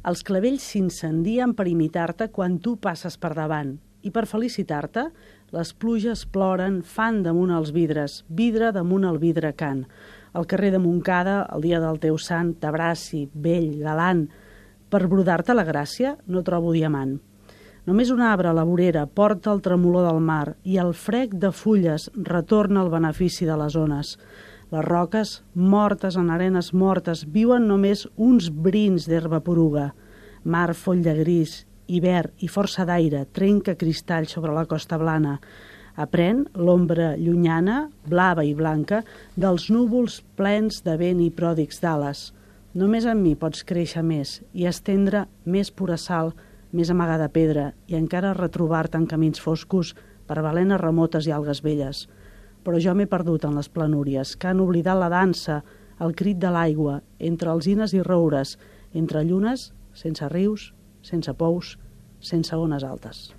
Els clavells s'incendien per imitar-te quan tu passes per davant i per felicitar-te les pluges ploren, fan damunt els vidres, vidre damunt el vidre can. Al carrer de Montcada, el dia del teu sant, t'abraci, vell, galant. Per brodar-te la gràcia no trobo diamant. Només un arbre a la vorera porta el tremolor del mar i el frec de fulles retorna el benefici de les ones. Les roques, mortes en arenes mortes, viuen només uns brins d'herba poruga. Mar foll de gris, hivern i força d'aire trenca cristall sobre la costa blana. Aprèn l'ombra llunyana, blava i blanca, dels núvols plens de vent i pròdics d'ales. Només en mi pots créixer més i estendre més pura sal, més amagada pedra i encara retrobar-te en camins foscos per balenes remotes i algues velles però jo m'he perdut en les planúries, que han oblidat la dansa, el crit de l'aigua, entre alzines i roures, entre llunes, sense rius, sense pous, sense ones altes.